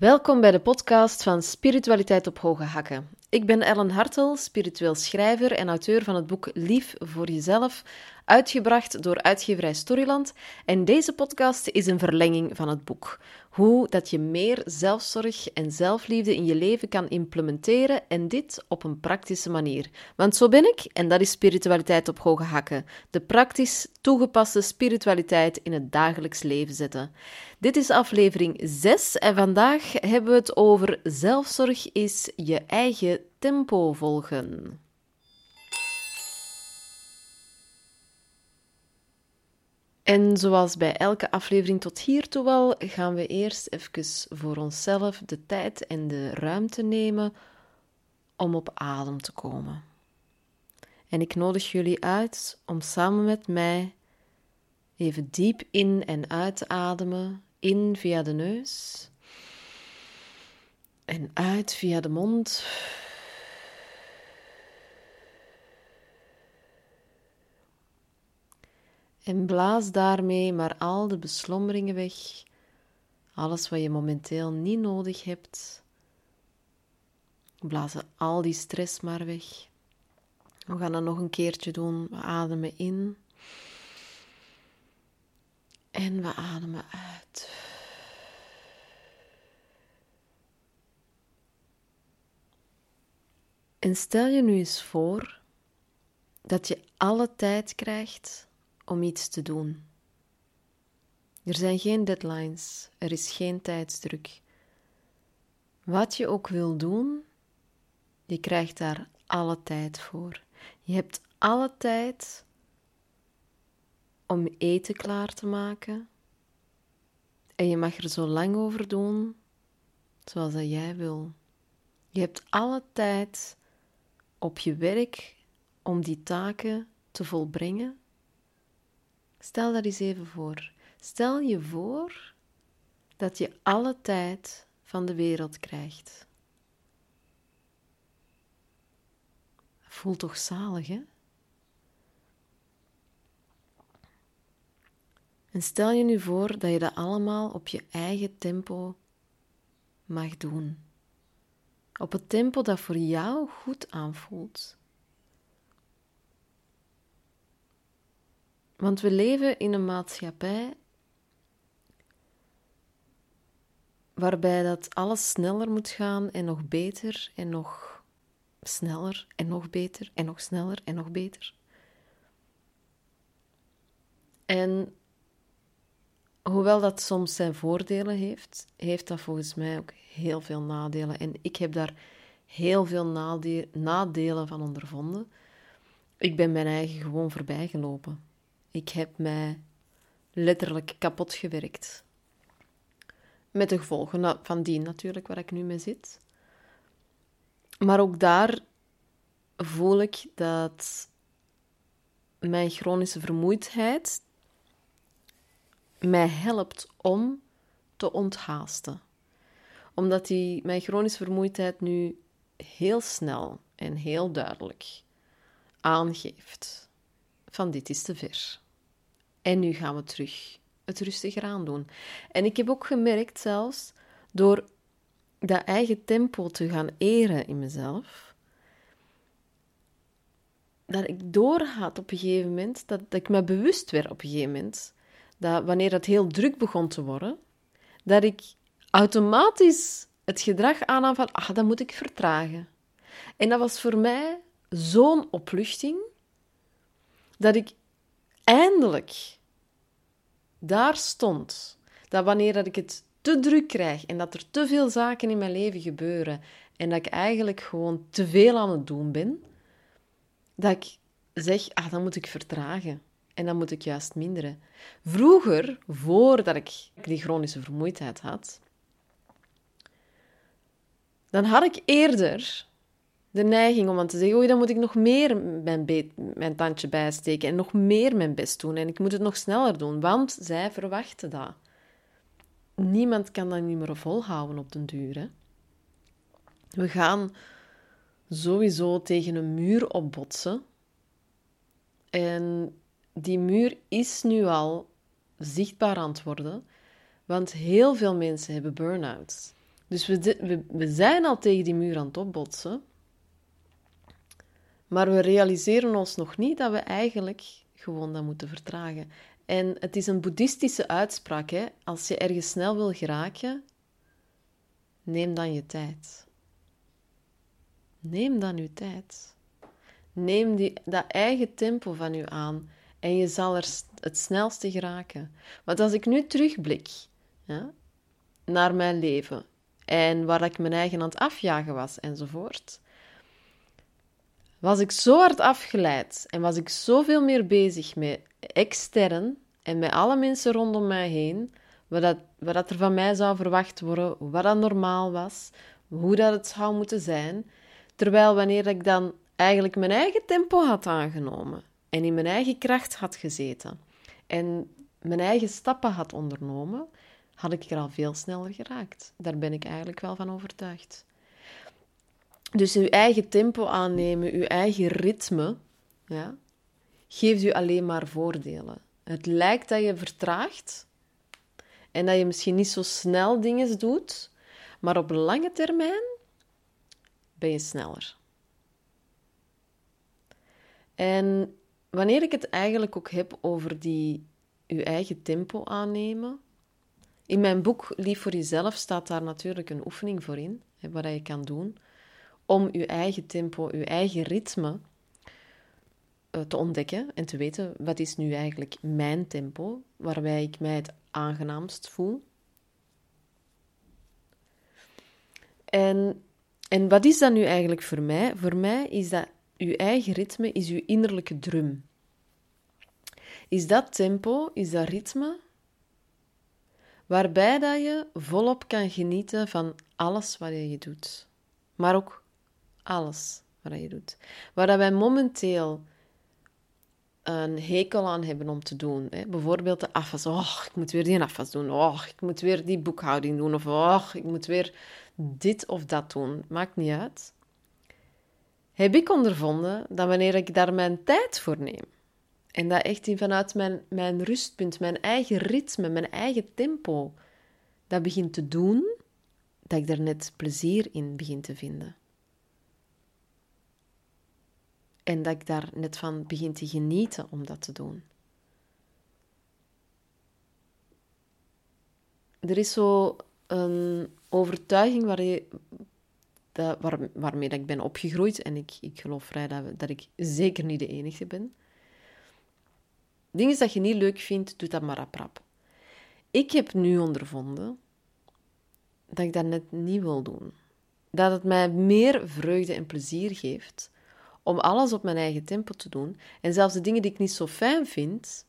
Welkom bij de podcast van Spiritualiteit op Hoge Hakken. Ik ben Ellen Hartel, spiritueel schrijver en auteur van het boek Lief voor Jezelf, uitgebracht door uitgeverij Storyland. En deze podcast is een verlenging van het boek. Hoe dat je meer zelfzorg en zelfliefde in je leven kan implementeren en dit op een praktische manier. Want zo ben ik en dat is spiritualiteit op hoge hakken. De praktisch toegepaste spiritualiteit in het dagelijks leven zetten. Dit is aflevering 6 en vandaag hebben we het over zelfzorg is je eigen tempo volgen. En zoals bij elke aflevering tot hiertoe wel, gaan we eerst even voor onszelf de tijd en de ruimte nemen om op adem te komen. En ik nodig jullie uit om samen met mij even diep in en uit te ademen. In via de neus en uit via de mond. En blaas daarmee maar al de beslommeringen weg. Alles wat je momenteel niet nodig hebt. Blazen al die stress maar weg. We gaan dat nog een keertje doen. We ademen in. En we ademen uit. En stel je nu eens voor dat je alle tijd krijgt om iets te doen. Er zijn geen deadlines, er is geen tijdsdruk. Wat je ook wil doen, je krijgt daar alle tijd voor. Je hebt alle tijd om eten klaar te maken. En je mag er zo lang over doen zoals dat jij wil. Je hebt alle tijd op je werk om die taken te volbrengen Stel dat eens even voor. Stel je voor dat je alle tijd van de wereld krijgt. Voelt toch zalig, hè? En stel je nu voor dat je dat allemaal op je eigen tempo mag doen. Op het tempo dat voor jou goed aanvoelt. Want we leven in een maatschappij waarbij dat alles sneller moet gaan en nog beter en nog sneller en nog beter en nog sneller en nog beter. En hoewel dat soms zijn voordelen heeft, heeft dat volgens mij ook heel veel nadelen. En ik heb daar heel veel nadelen van ondervonden. Ik ben mijn eigen gewoon voorbijgelopen. Ik heb mij letterlijk kapot gewerkt. Met de gevolgen van die natuurlijk waar ik nu mee zit. Maar ook daar voel ik dat mijn chronische vermoeidheid mij helpt om te onthaasten. Omdat die, mijn chronische vermoeidheid nu heel snel en heel duidelijk aangeeft van dit is te ver. En nu gaan we terug het rustiger aan doen. En ik heb ook gemerkt zelfs door dat eigen tempo te gaan eren in mezelf, dat ik doorgaat op een gegeven moment, dat, dat ik me bewust werd op een gegeven moment, dat wanneer het heel druk begon te worden, dat ik automatisch het gedrag aannam van, ah, dan moet ik vertragen. En dat was voor mij zo'n opluchting, dat ik eindelijk daar stond dat wanneer dat ik het te druk krijg en dat er te veel zaken in mijn leven gebeuren en dat ik eigenlijk gewoon te veel aan het doen ben, dat ik zeg, ah, dan moet ik vertragen. En dan moet ik juist minderen. Vroeger, voordat ik die chronische vermoeidheid had, dan had ik eerder de neiging om aan te zeggen: Oei, dan moet ik nog meer mijn, mijn tandje bijsteken en nog meer mijn best doen. En ik moet het nog sneller doen, want zij verwachten dat. Niemand kan dat niet meer volhouden op den duur. Hè? We gaan sowieso tegen een muur opbotsen. En die muur is nu al zichtbaar aan het worden, want heel veel mensen hebben burn-outs. Dus we, we, we zijn al tegen die muur aan het opbotsen. Maar we realiseren ons nog niet dat we eigenlijk gewoon dat moeten vertragen. En het is een boeddhistische uitspraak. Hè? Als je ergens snel wil geraken, neem dan je tijd. Neem dan je tijd. Neem die, dat eigen tempo van u aan en je zal er het snelste geraken. Want als ik nu terugblik ja, naar mijn leven en waar ik mijn eigen het afjagen was enzovoort, was ik zo hard afgeleid en was ik zoveel meer bezig met extern en met alle mensen rondom mij heen, wat, dat, wat dat er van mij zou verwacht worden, wat dat normaal was, hoe dat het zou moeten zijn. Terwijl wanneer ik dan eigenlijk mijn eigen tempo had aangenomen en in mijn eigen kracht had gezeten en mijn eigen stappen had ondernomen, had ik er al veel sneller geraakt. Daar ben ik eigenlijk wel van overtuigd. Dus uw eigen tempo aannemen, uw eigen ritme, ja, geeft u alleen maar voordelen. Het lijkt dat je vertraagt en dat je misschien niet zo snel dingen doet, maar op lange termijn ben je sneller. En wanneer ik het eigenlijk ook heb over die uw eigen tempo aannemen. In mijn boek Lief voor jezelf staat daar natuurlijk een oefening voor in, wat je kan doen om uw eigen tempo, uw eigen ritme uh, te ontdekken en te weten wat is nu eigenlijk mijn tempo, waarbij ik mij het aangenaamst voel. En, en wat is dat nu eigenlijk voor mij? Voor mij is dat uw eigen ritme is uw innerlijke drum. Is dat tempo, is dat ritme, waarbij dat je volop kan genieten van alles wat je doet. Maar ook alles wat je doet. Waar wij momenteel een hekel aan hebben om te doen. Hè. Bijvoorbeeld de afwas. Oh, ik moet weer die afwas doen. Oh, ik moet weer die boekhouding doen. Of oh, ik moet weer dit of dat doen. Maakt niet uit. Heb ik ondervonden dat wanneer ik daar mijn tijd voor neem, en dat echt vanuit mijn, mijn rustpunt, mijn eigen ritme, mijn eigen tempo, dat begin te doen, dat ik daar net plezier in begin te vinden. En dat ik daar net van begin te genieten om dat te doen. Er is zo een overtuiging waar je, waarmee dat ik ben opgegroeid, en ik, ik geloof vrij dat, dat ik zeker niet de enige ben. Dingen dat je niet leuk vindt, doe dat maar rap rap. Ik heb nu ondervonden dat ik dat net niet wil doen. Dat het mij meer vreugde en plezier geeft om alles op mijn eigen tempo te doen. En zelfs de dingen die ik niet zo fijn vind,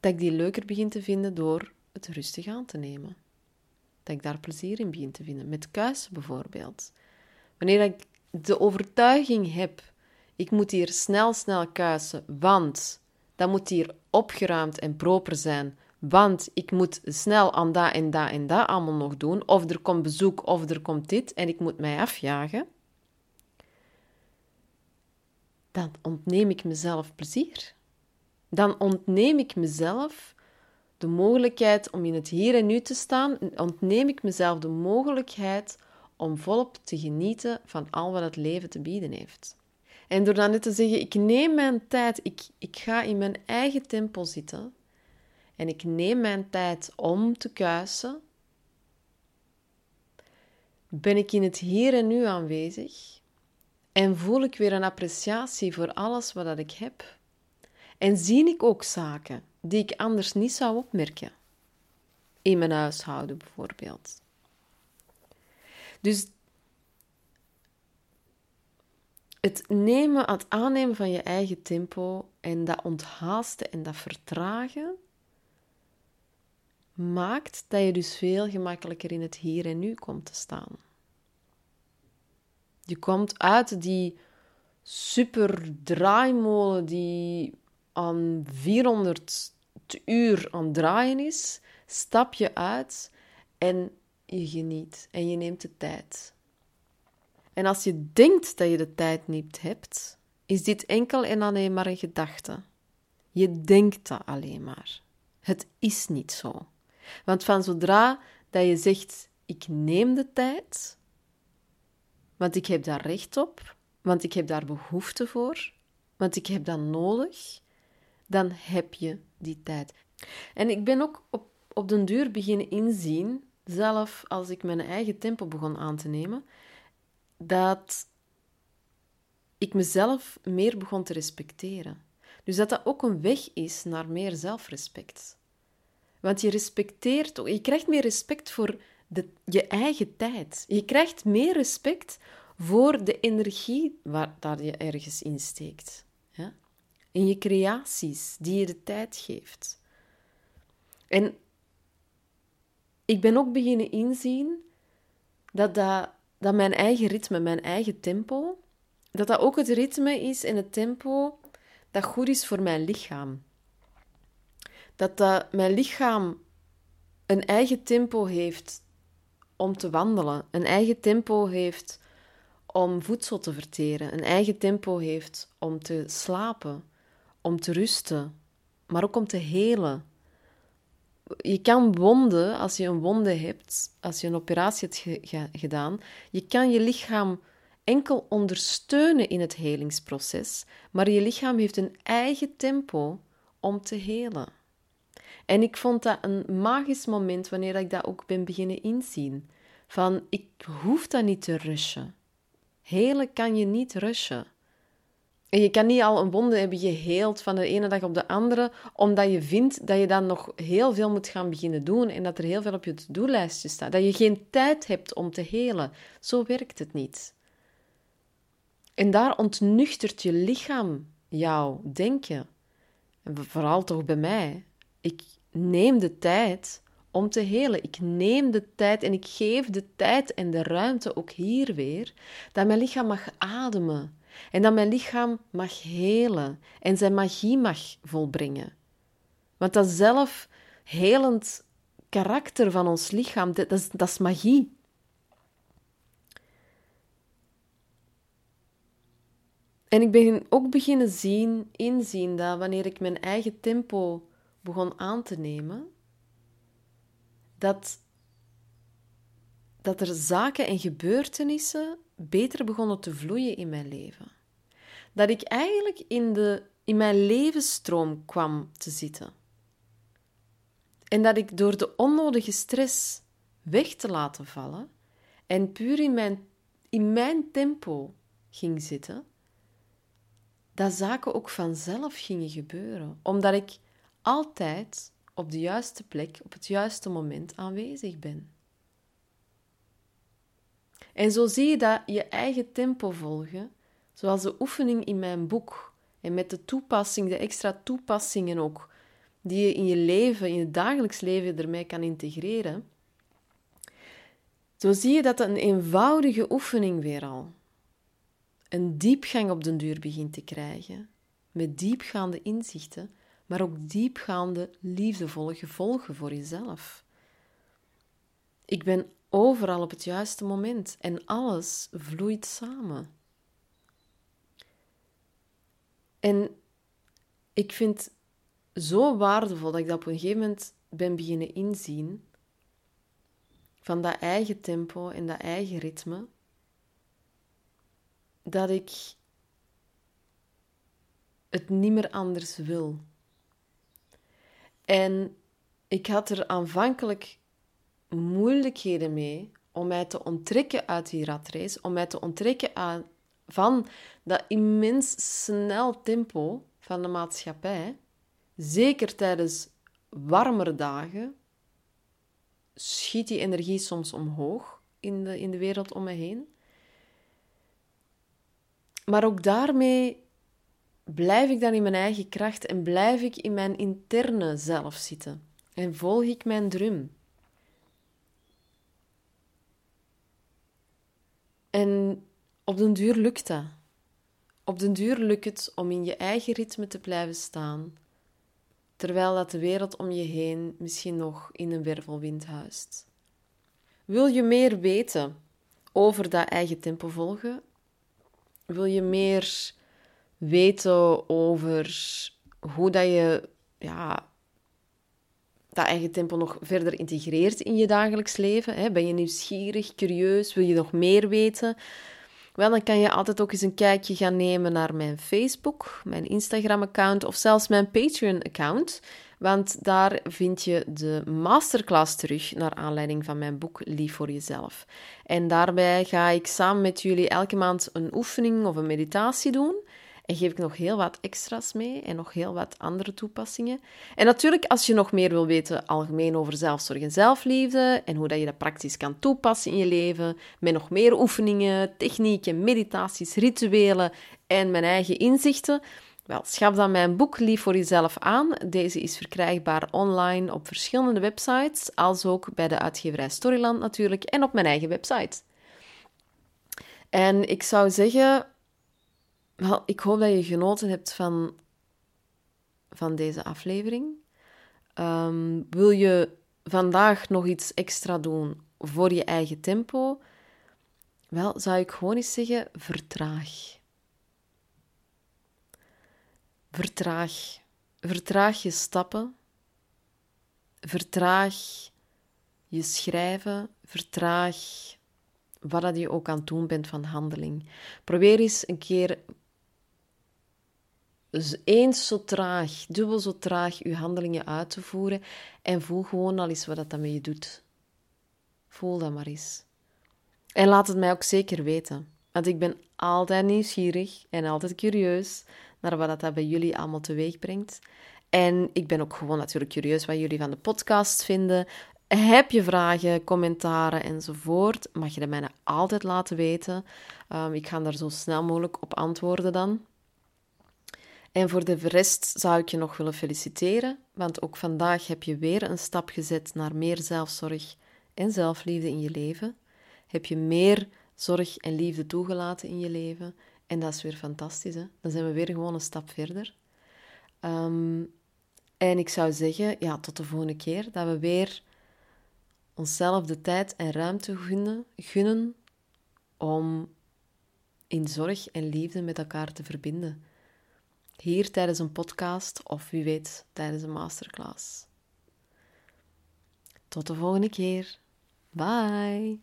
dat ik die leuker begin te vinden door het rustig aan te nemen. Dat ik daar plezier in begin te vinden. Met kuisen bijvoorbeeld. Wanneer ik de overtuiging heb, ik moet hier snel, snel kuisen, want dat moet hier opgeruimd en proper zijn, want ik moet snel aan dat en dat en dat allemaal nog doen, of er komt bezoek of er komt dit en ik moet mij afjagen dan ontneem ik mezelf plezier. Dan ontneem ik mezelf de mogelijkheid om in het hier en nu te staan. Ontneem ik mezelf de mogelijkheid om volop te genieten van al wat het leven te bieden heeft. En door dan net te zeggen, ik neem mijn tijd, ik, ik ga in mijn eigen tempo zitten en ik neem mijn tijd om te kuisen, ben ik in het hier en nu aanwezig en voel ik weer een appreciatie voor alles wat dat ik heb. En zie ik ook zaken die ik anders niet zou opmerken. In mijn huishouden bijvoorbeeld. Dus het nemen, het aannemen van je eigen tempo en dat onthaasten en dat vertragen maakt dat je dus veel gemakkelijker in het hier en nu komt te staan. Je komt uit die super draaimolen die aan 400 uur aan draaien is, stap je uit en je geniet en je neemt de tijd. En als je denkt dat je de tijd niet hebt, is dit enkel en alleen maar een gedachte. Je denkt dat alleen maar. Het is niet zo. Want van zodra dat je zegt ik neem de tijd, want ik heb daar recht op, want ik heb daar behoefte voor, want ik heb dat nodig, dan heb je die tijd. En ik ben ook op, op den duur beginnen inzien, zelf als ik mijn eigen tempo begon aan te nemen, dat ik mezelf meer begon te respecteren. Dus dat dat ook een weg is naar meer zelfrespect. Want je respecteert, je krijgt meer respect voor je eigen tijd. Je krijgt meer respect voor de energie waar dat je ergens in steekt. Ja? In je creaties, die je de tijd geeft. En ik ben ook beginnen inzien dat, dat, dat mijn eigen ritme, mijn eigen tempo, dat dat ook het ritme is en het tempo dat goed is voor mijn lichaam. Dat, dat mijn lichaam een eigen tempo heeft om te wandelen, een eigen tempo heeft om voedsel te verteren, een eigen tempo heeft om te slapen, om te rusten, maar ook om te helen. Je kan wonden, als je een wonde hebt, als je een operatie hebt gedaan, je kan je lichaam enkel ondersteunen in het helingsproces, maar je lichaam heeft een eigen tempo om te helen. En ik vond dat een magisch moment wanneer ik dat ook ben beginnen inzien. Van, ik hoef dat niet te rushen. Helen kan je niet rushen. En je kan niet al een wonde hebben geheeld van de ene dag op de andere, omdat je vindt dat je dan nog heel veel moet gaan beginnen doen en dat er heel veel op je to-do-lijstje staat. Dat je geen tijd hebt om te helen. Zo werkt het niet. En daar ontnuchtert je lichaam jouw denken. En vooral toch bij mij. Ik neem de tijd om te helen. Ik neem de tijd en ik geef de tijd en de ruimte ook hier weer, dat mijn lichaam mag ademen en dat mijn lichaam mag helen en zijn magie mag volbrengen. Want dat zelf helend karakter van ons lichaam, dat is, dat is magie. En ik ben ook beginnen zien, inzien dat wanneer ik mijn eigen tempo begon aan te nemen, dat, dat er zaken en gebeurtenissen beter begonnen te vloeien in mijn leven. Dat ik eigenlijk in, de, in mijn levensstroom kwam te zitten. En dat ik door de onnodige stress weg te laten vallen en puur in mijn, in mijn tempo ging zitten, dat zaken ook vanzelf gingen gebeuren, omdat ik altijd op de juiste plek, op het juiste moment aanwezig ben. En zo zie je dat je eigen tempo volgen, zoals de oefening in mijn boek, en met de toepassing, de extra toepassingen ook, die je in je leven, in het dagelijks leven ermee kan integreren. Zo zie je dat een eenvoudige oefening weer al een diepgang op den duur begint te krijgen, met diepgaande inzichten, maar ook diepgaande liefdevolle gevolgen voor jezelf. Ik ben overal op het juiste moment en alles vloeit samen. En ik vind het zo waardevol dat ik dat op een gegeven moment ben beginnen inzien van dat eigen tempo en dat eigen ritme, dat ik het niet meer anders wil. En ik had er aanvankelijk moeilijkheden mee om mij te onttrekken uit die ratrace, om mij te onttrekken aan, van dat immens snel tempo van de maatschappij. Zeker tijdens warmere dagen schiet die energie soms omhoog in de, in de wereld om me heen. Maar ook daarmee blijf ik dan in mijn eigen kracht en blijf ik in mijn interne zelf zitten en volg ik mijn drum. En op den duur lukt dat. Op den duur lukt het om in je eigen ritme te blijven staan, terwijl dat de wereld om je heen misschien nog in een wervelwind huist. Wil je meer weten over dat eigen tempo volgen? Wil je meer weten over hoe dat je ja, dat eigen tempo nog verder integreert in je dagelijks leven. Ben je nieuwsgierig, curieus, wil je nog meer weten? Wel, dan kan je altijd ook eens een kijkje gaan nemen naar mijn Facebook, mijn Instagram-account of zelfs mijn Patreon-account. Want daar vind je de masterclass terug naar aanleiding van mijn boek Lief voor jezelf. En daarbij ga ik samen met jullie elke maand een oefening of een meditatie doen. En geef ik nog heel wat extra's mee en nog heel wat andere toepassingen. En natuurlijk, als je nog meer wil weten algemeen over zelfzorg en zelfliefde en hoe dat je dat praktisch kan toepassen in je leven, met nog meer oefeningen, technieken, meditaties, rituelen en mijn eigen inzichten, wel, schaf dan mijn boek Lief voor jezelf aan. Deze is verkrijgbaar online op verschillende websites, als ook bij de uitgeverij Storyland natuurlijk en op mijn eigen website. En ik zou zeggen, wel, ik hoop dat je genoten hebt van, van deze aflevering. Ehm, wil je vandaag nog iets extra doen voor je eigen tempo? Wel, zou ik gewoon eens zeggen: vertraag. Vertraag. Vertraag je stappen. Vertraag je schrijven. Vertraag wat je ook aan het doen bent van handeling. Probeer eens een keer eens zo traag, dubbel zo traag, je handelingen uit te voeren en voel gewoon al eens wat dat met je doet. Voel dat maar eens. En laat het mij ook zeker weten, want ik ben altijd nieuwsgierig en altijd curieus naar wat dat bij jullie allemaal teweeg brengt. En ik ben ook gewoon natuurlijk curieus wat jullie van de podcast vinden. Heb je vragen, commentaren enzovoort, mag je dat mij altijd laten weten. Um, ik ga daar zo snel mogelijk op antwoorden dan. En voor de rest zou ik je nog willen feliciteren, want ook vandaag heb je weer een stap gezet naar meer zelfzorg en zelfliefde in je leven. Heb je meer zorg en liefde toegelaten in je leven. En dat is weer fantastisch. Hè? Dan zijn we weer gewoon een stap verder. Ehm, en ik zou zeggen, ja, tot de volgende keer dat we weer onszelf de tijd en ruimte gunnen, gunnen om in zorg en liefde met elkaar te verbinden. Hier tijdens een podcast of wie weet tijdens een masterclass. Tot de volgende keer. Bye.